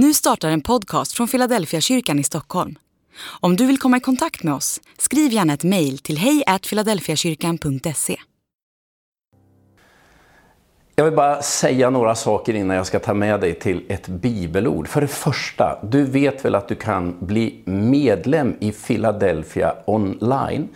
Nu startar en podcast från Philadelphia kyrkan i Stockholm. Om du vill komma i kontakt med oss, skriv gärna ett mejl till hejfiladelfiakyrkan.se. Jag vill bara säga några saker innan jag ska ta med dig till ett bibelord. För det första, du vet väl att du kan bli medlem i Philadelphia online.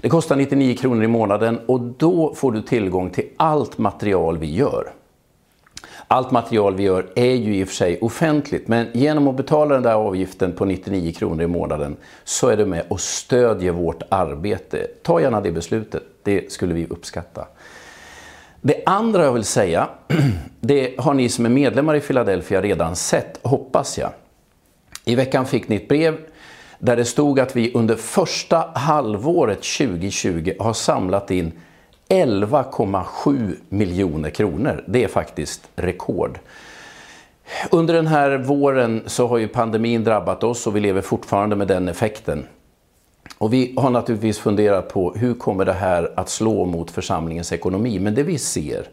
Det kostar 99 kronor i månaden och då får du tillgång till allt material vi gör. Allt material vi gör är ju i och för sig offentligt, men genom att betala den där avgiften på 99 kronor i månaden så är du med och stödjer vårt arbete. Ta gärna det beslutet, det skulle vi uppskatta. Det andra jag vill säga, det har ni som är medlemmar i Philadelphia redan sett, hoppas jag. I veckan fick ni ett brev där det stod att vi under första halvåret 2020 har samlat in 11,7 miljoner kronor. Det är faktiskt rekord. Under den här våren så har ju pandemin drabbat oss och vi lever fortfarande med den effekten. Och vi har naturligtvis funderat på hur kommer det här att slå mot församlingens ekonomi. Men det vi ser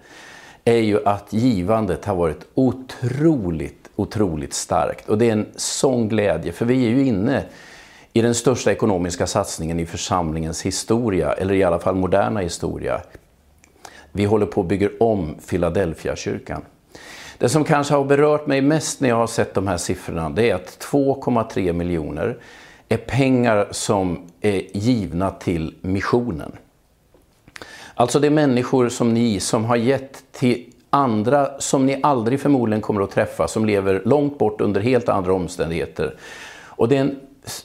är ju att givandet har varit otroligt, otroligt starkt. Och det är en sån glädje, för vi är ju inne i den största ekonomiska satsningen i församlingens historia, eller i alla fall moderna historia. Vi håller på att bygga om Philadelphia-kyrkan. Det som kanske har berört mig mest när jag har sett de här siffrorna, det är att 2,3 miljoner är pengar som är givna till missionen. Alltså det är människor som ni som har gett till andra som ni aldrig förmodligen kommer att träffa, som lever långt bort under helt andra omständigheter. Och det är en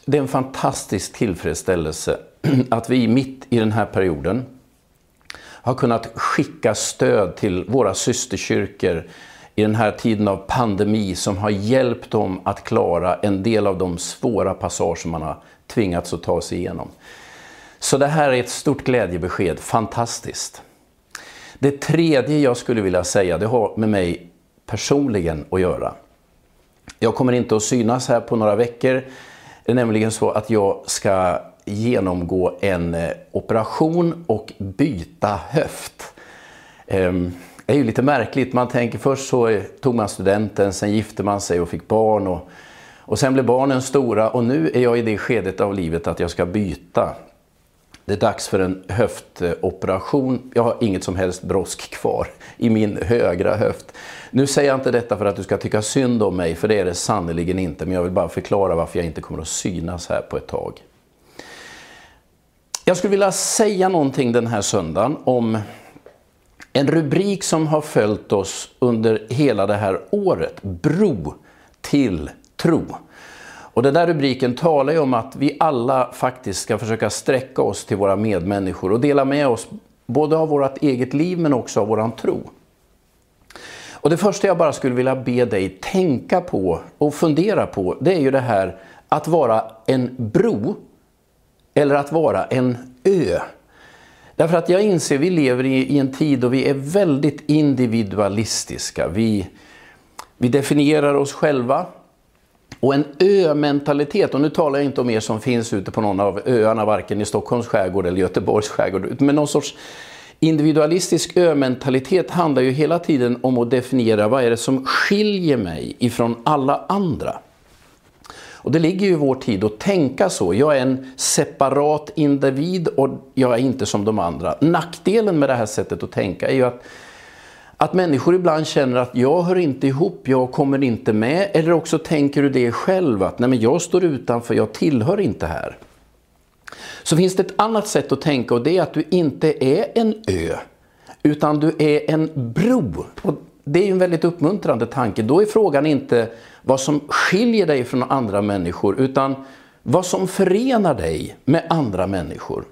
det är en fantastisk tillfredsställelse att vi mitt i den här perioden har kunnat skicka stöd till våra systerkyrkor i den här tiden av pandemi som har hjälpt dem att klara en del av de svåra passager man har tvingats att ta sig igenom. Så det här är ett stort glädjebesked, fantastiskt. Det tredje jag skulle vilja säga, det har med mig personligen att göra. Jag kommer inte att synas här på några veckor. Det är nämligen så att jag ska genomgå en eh, operation och byta höft. Ehm, det är ju lite märkligt. Man tänker först så eh, tog man studenten, sen gifte man sig och fick barn. Och, och sen blev barnen stora och nu är jag i det skedet av livet att jag ska byta. Det är dags för en höftoperation. Jag har inget som helst brosk kvar i min högra höft. Nu säger jag inte detta för att du ska tycka synd om mig, för det är det sannerligen inte. Men jag vill bara förklara varför jag inte kommer att synas här på ett tag. Jag skulle vilja säga någonting den här söndagen om en rubrik som har följt oss under hela det här året. Bro till tro. Och den där rubriken talar ju om att vi alla faktiskt ska försöka sträcka oss till våra medmänniskor och dela med oss både av vårt eget liv men också av våran tro. Och det första jag bara skulle vilja be dig tänka på och fundera på, det är ju det här att vara en bro eller att vara en ö. Därför att jag inser att vi lever i, en tid då vi är väldigt individualistiska. Vi, vi definierar oss själva. Och en ömentalitet, och nu talar jag inte om er som finns ute på någon av öarna, varken i Stockholms skärgård eller Göteborgs skärgård, men någon sorts Individualistisk ömentalitet handlar ju hela tiden om att definiera vad är det som skiljer mig ifrån alla andra. Och det ligger ju i vår tid att tänka så. Jag är en separat individ och jag är inte som de andra. Nackdelen med det här sättet att tänka är ju att, att människor ibland känner att jag hör inte ihop, jag kommer inte med. Eller också tänker du det själv att nej men jag står utanför, jag tillhör inte här. Så finns det ett annat sätt att tänka och det är att du inte är en ö, utan du är en bro. Och det är ju en väldigt uppmuntrande tanke. Då är frågan inte vad som skiljer dig från andra människor, utan vad som förenar dig med andra människor.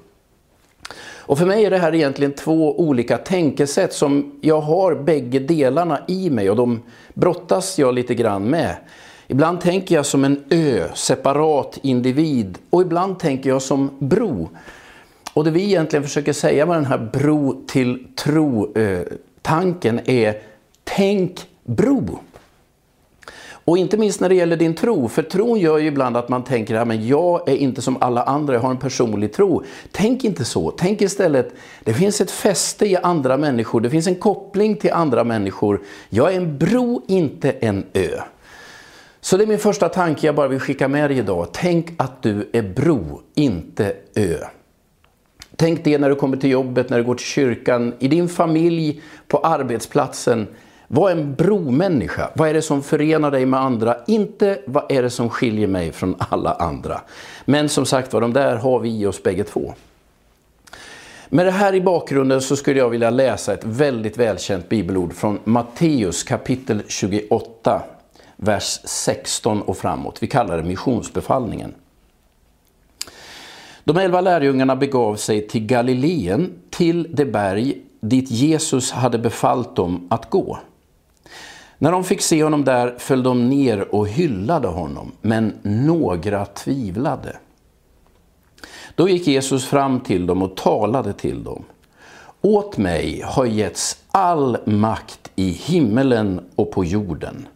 Och för mig är det här egentligen två olika tänkesätt som jag har bägge delarna i mig och de brottas jag lite grann med. Ibland tänker jag som en ö, separat individ och ibland tänker jag som bro. Och det vi egentligen försöker säga med den här bro till tro-tanken eh, är tänk bro. Och inte minst när det gäller din tro, för tron gör ju ibland att man tänker att jag är inte som alla andra, jag har en personlig tro. Tänk inte så, tänk istället, det finns ett fäste i andra människor, det finns en koppling till andra människor. Jag är en bro, inte en ö. Så det är min första tanke jag bara vill skicka med dig idag. Tänk att du är bro, inte ö. Tänk det när du kommer till jobbet, när du går till kyrkan, i din familj, på arbetsplatsen. Vad är en bromänniska. Vad är det som förenar dig med andra? Inte vad är det som skiljer mig från alla andra. Men som sagt var, de där har vi i oss bägge två. Med det här i bakgrunden så skulle jag vilja läsa ett väldigt välkänt bibelord från Matteus kapitel 28, vers 16 och framåt. Vi kallar det missionsbefallningen. De elva lärjungarna begav sig till Galileen, till det berg dit Jesus hade befallt dem att gå. När de fick se honom där föll de ner och hyllade honom, men några tvivlade. Då gick Jesus fram till dem och talade till dem. Åt mig har getts all makt i himmelen och på jorden.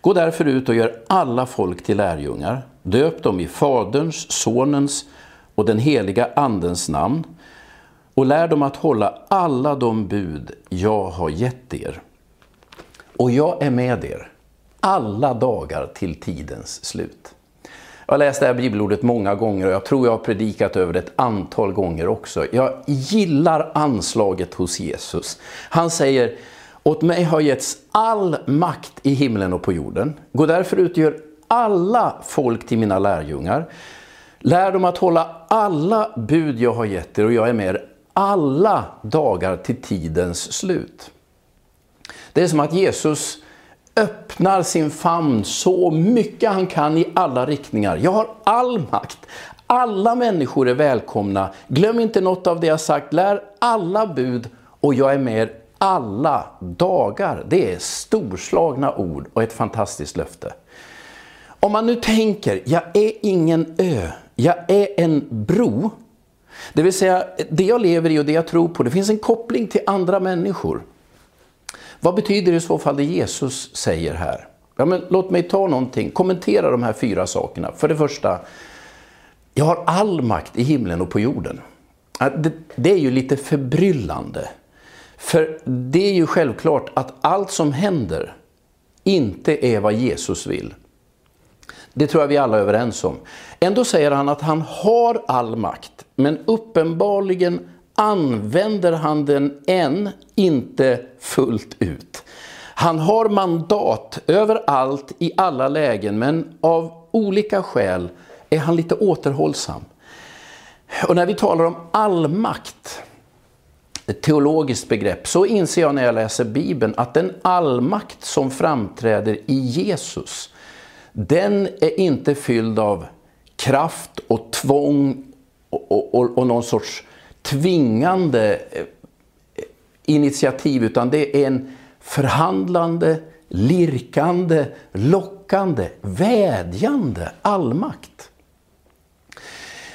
Gå därför ut och gör alla folk till lärjungar. Döp dem i Faderns, Sonens och den heliga Andens namn och lär dem att hålla alla de bud jag har gett er. Och jag är med er alla dagar till tidens slut. Jag har läst det här bibelordet många gånger och jag tror jag har predikat över det ett antal gånger också. Jag gillar anslaget hos Jesus. Han säger, åt mig har getts all makt i himlen och på jorden. Gå därför ut och gör alla folk till mina lärjungar. Lär dem att hålla alla bud jag har gett er och jag är med er alla dagar till tidens slut. Det är som att Jesus öppnar sin famn så mycket han kan i alla riktningar. Jag har all makt. Alla människor är välkomna. Glöm inte något av det jag sagt. Lär alla bud och jag är med er alla dagar. Det är storslagna ord och ett fantastiskt löfte. Om man nu tänker, jag är ingen ö, jag är en bro. Det vill säga, det jag lever i och det jag tror på, det finns en koppling till andra människor. Vad betyder i så fall det Jesus säger här? Ja, men låt mig ta någonting, kommentera de här fyra sakerna. För det första, jag har all makt i himlen och på jorden. Det, det är ju lite förbryllande. För det är ju självklart att allt som händer inte är vad Jesus vill. Det tror jag vi alla är överens om. Ändå säger han att han har all makt, men uppenbarligen använder han den än inte fullt ut. Han har mandat överallt i alla lägen, men av olika skäl är han lite återhållsam. Och när vi talar om allmakt, ett teologiskt begrepp, så inser jag när jag läser Bibeln att den allmakt som framträder i Jesus, den är inte fylld av kraft och tvång och, och, och någon sorts tvingande eh, initiativ utan det är en förhandlande, lirkande, lockande, vädjande allmakt.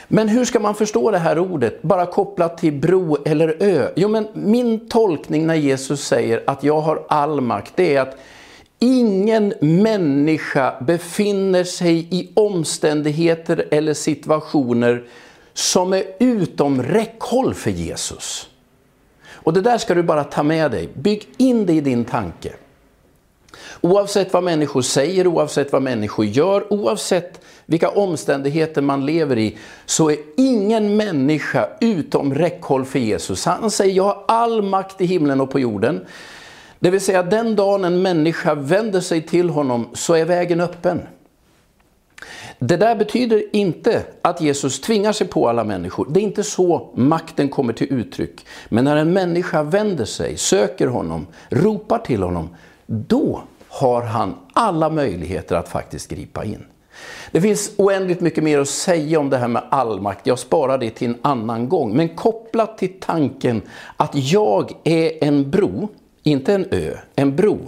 Men hur ska man förstå det här ordet, bara kopplat till bro eller ö? Jo, men min tolkning när Jesus säger att jag har all makt, det är att ingen människa befinner sig i omständigheter eller situationer som är utom räckhåll för Jesus. Och det där ska du bara ta med dig. Bygg in det i din tanke. Oavsett vad människor säger, oavsett vad människor gör, oavsett vilka omständigheter man lever i, så är ingen människa utom räckhåll för Jesus. Han säger, jag har all makt i himlen och på jorden. Det vill säga, den dagen en människa vänder sig till honom så är vägen öppen. Det där betyder inte att Jesus tvingar sig på alla människor. Det är inte så makten kommer till uttryck. Men när en människa vänder sig, söker honom, ropar till honom, då har han alla möjligheter att faktiskt gripa in. Det finns oändligt mycket mer att säga om det här med allmakt. Jag sparar det till en annan gång. Men kopplat till tanken att jag är en bro, inte en ö, en bro.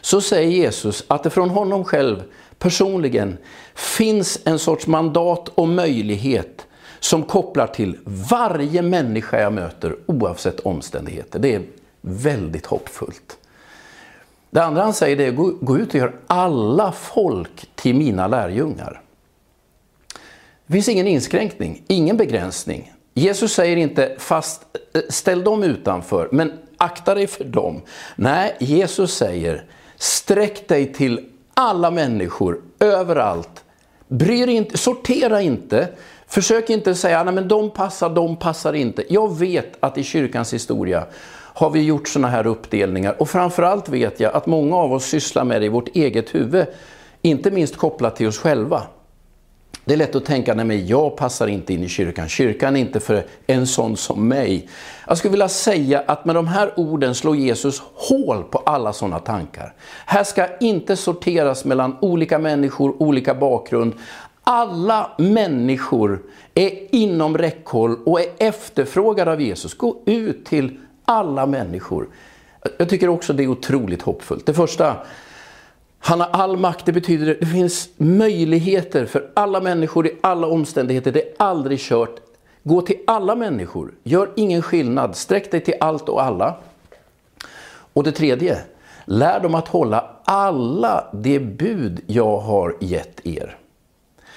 Så säger Jesus att det från honom själv personligen finns en sorts mandat och möjlighet som kopplar till varje människa jag möter oavsett omständigheter. Det är väldigt hoppfullt. Det andra han säger är gå, gå ut och gör alla folk till mina lärjungar. Det finns ingen inskränkning, ingen begränsning. Jesus säger inte fast eh, ställ dem utanför, men akta dig för dem. Nej, Jesus säger sträck dig till alla människor, överallt. Bryr inte, sortera inte. Försök inte säga att de passar, de passar inte. Jag vet att i kyrkans historia har vi gjort sådana här uppdelningar och framförallt vet jag att många av oss sysslar med det i vårt eget huvud, inte minst kopplat till oss själva. Det är lätt att tänka, nej men jag passar inte in i kyrkan, kyrkan är inte för en sån som mig. Jag skulle vilja säga att med de här orden slår Jesus hål på alla sådana tankar. Här ska inte sorteras mellan olika människor, olika bakgrund. Alla människor är inom räckhåll och är efterfrågade av Jesus. Gå ut till alla människor. Jag tycker också det är otroligt hoppfullt. Det första, han har all makt, det betyder att det finns möjligheter för alla människor i alla omständigheter. Det är aldrig kört. Gå till alla människor, gör ingen skillnad, sträck dig till allt och alla. Och det tredje, lär dem att hålla alla de bud jag har gett er.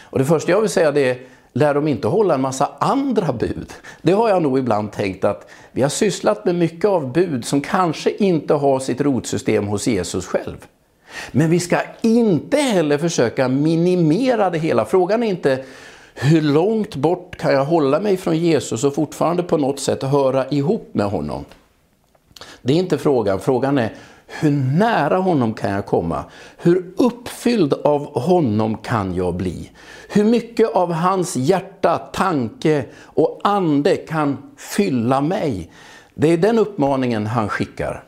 Och det första jag vill säga det är, lär dem inte hålla en massa andra bud. Det har jag nog ibland tänkt att vi har sysslat med mycket av bud som kanske inte har sitt rotsystem hos Jesus själv. Men vi ska inte heller försöka minimera det hela. Frågan är inte hur långt bort kan jag hålla mig från Jesus och fortfarande på något sätt höra ihop med honom. Det är inte frågan. Frågan är hur nära honom kan jag komma? Hur uppfylld av honom kan jag bli? Hur mycket av hans hjärta, tanke och ande kan fylla mig? Det är den uppmaningen han skickar.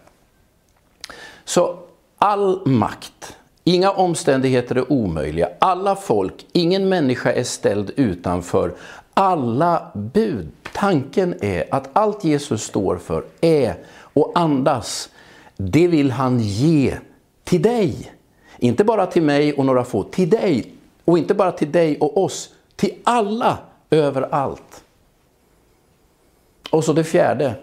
Så all makt, inga omständigheter är omöjliga, alla folk, ingen människa är ställd utanför. Alla bud, tanken är att allt Jesus står för är och andas det vill han ge till dig. Inte bara till mig och några få, till dig. Och inte bara till dig och oss, till alla överallt. Och så det fjärde.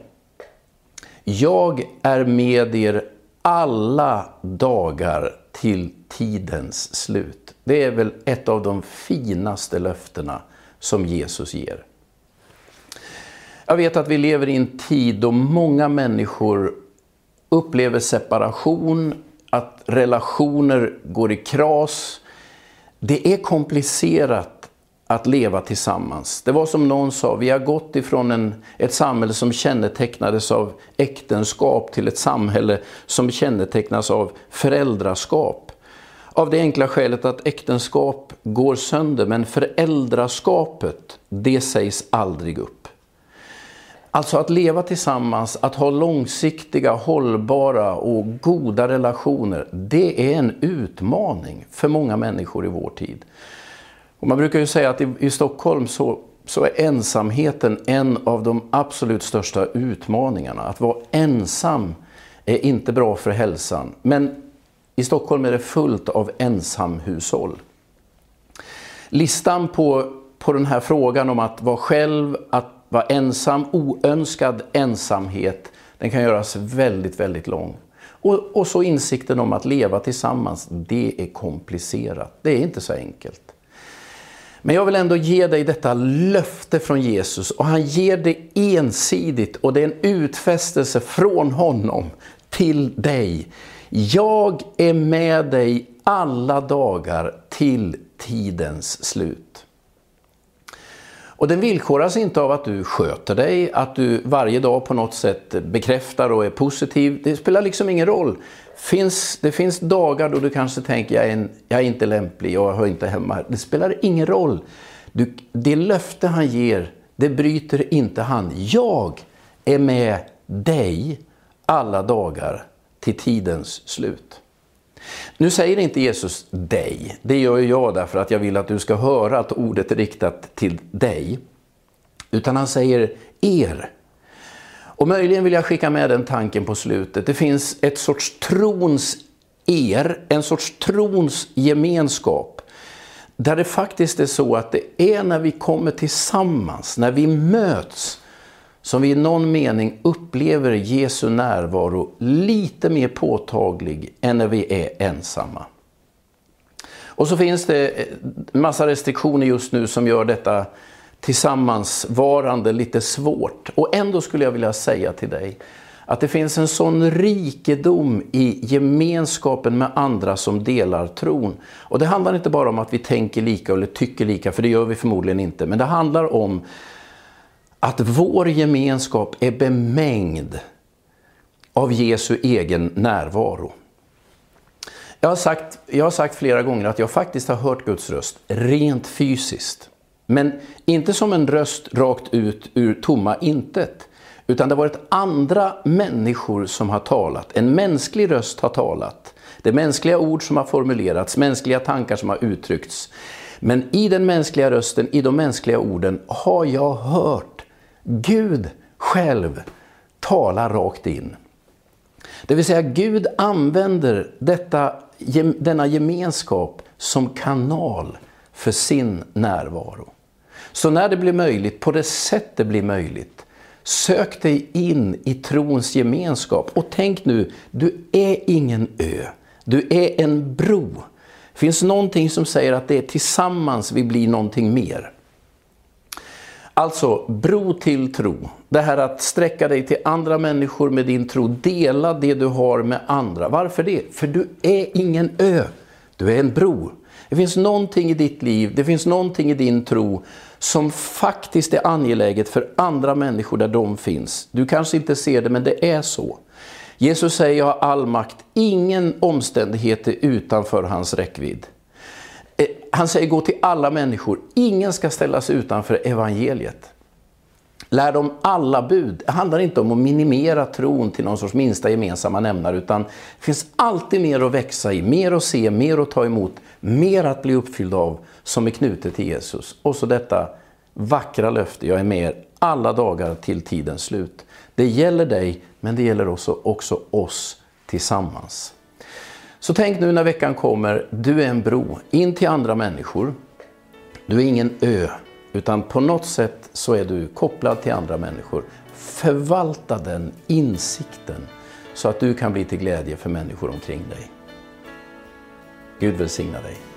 Jag är med er alla dagar till tidens slut. Det är väl ett av de finaste löftena som Jesus ger. Jag vet att vi lever i en tid då många människor upplever separation, att relationer går i kras. Det är komplicerat att leva tillsammans. Det var som någon sa, vi har gått ifrån en, ett samhälle som kännetecknades av äktenskap till ett samhälle som kännetecknas av föräldraskap. Av det enkla skälet att äktenskap går sönder, men föräldraskapet, det sägs aldrig upp. Alltså att leva tillsammans, att ha långsiktiga, hållbara och goda relationer, det är en utmaning för många människor i vår tid. Och man brukar ju säga att i, i Stockholm så, så är ensamheten en av de absolut största utmaningarna. Att vara ensam är inte bra för hälsan. Men i Stockholm är det fullt av ensamhushåll. Listan på, på den här frågan om att vara själv, att vara ensam, oönskad ensamhet, den kan göras väldigt, väldigt lång. Och, och så insikten om att leva tillsammans, det är komplicerat. Det är inte så enkelt. Men jag vill ändå ge dig detta löfte från Jesus och han ger det ensidigt och det är en utfästelse från honom till dig. Jag är med dig alla dagar till tidens slut. Och den villkoras inte av att du sköter dig, att du varje dag på något sätt bekräftar och är positiv. Det spelar liksom ingen roll. Finns, det finns dagar då du kanske tänker jag är, en, jag är inte lämplig, jag hör inte hemma här. Det spelar ingen roll. Du, det löfte han ger, det bryter inte han. Jag är med dig alla dagar till tidens slut. Nu säger inte Jesus dig, det gör jag därför att jag vill att du ska höra att ordet är riktat till dig. Utan han säger er. Och möjligen vill jag skicka med den tanken på slutet. Det finns ett sorts trons er, en sorts trons gemenskap. Där det faktiskt är så att det är när vi kommer tillsammans, när vi möts, som vi i någon mening upplever Jesu närvaro lite mer påtaglig än när vi är ensamma. Och så finns det en massa restriktioner just nu som gör detta tillsammansvarande lite svårt. Och ändå skulle jag vilja säga till dig Att det finns en sån rikedom i gemenskapen med andra som delar tron. Och det handlar inte bara om att vi tänker lika eller tycker lika, för det gör vi förmodligen inte. Men det handlar om att vår gemenskap är bemängd av Jesu egen närvaro. Jag har, sagt, jag har sagt flera gånger att jag faktiskt har hört Guds röst rent fysiskt. Men inte som en röst rakt ut ur tomma intet. Utan det har varit andra människor som har talat. En mänsklig röst har talat. Det är mänskliga ord som har formulerats, mänskliga tankar som har uttryckts. Men i den mänskliga rösten, i de mänskliga orden, har jag hört Gud själv talar rakt in. Det vill säga Gud använder detta, denna gemenskap som kanal för sin närvaro. Så när det blir möjligt, på det sätt det blir möjligt, sök dig in i trons gemenskap. Och tänk nu, du är ingen ö, du är en bro. Det finns någonting som säger att det är tillsammans vi blir någonting mer. Alltså, bro till tro. Det här att sträcka dig till andra människor med din tro. Dela det du har med andra. Varför det? För du är ingen ö. Du är en bro. Det finns någonting i ditt liv, det finns någonting i din tro som faktiskt är angeläget för andra människor där de finns. Du kanske inte ser det, men det är så. Jesus säger, jag har all makt, ingen omständighet är utanför hans räckvidd. Han säger, gå till alla människor, ingen ska ställas utanför evangeliet. Lär dem alla bud. Det handlar inte om att minimera tron till någon sorts minsta gemensamma nämnare, utan det finns alltid mer att växa i, mer att se, mer att ta emot, mer att bli uppfylld av som är knutet till Jesus. Och så detta vackra löfte, jag är med er alla dagar till tidens slut. Det gäller dig, men det gäller också, också oss tillsammans. Så tänk nu när veckan kommer, du är en bro in till andra människor. Du är ingen ö, utan på något sätt så är du kopplad till andra människor. Förvalta den insikten så att du kan bli till glädje för människor omkring dig. Gud välsigna dig.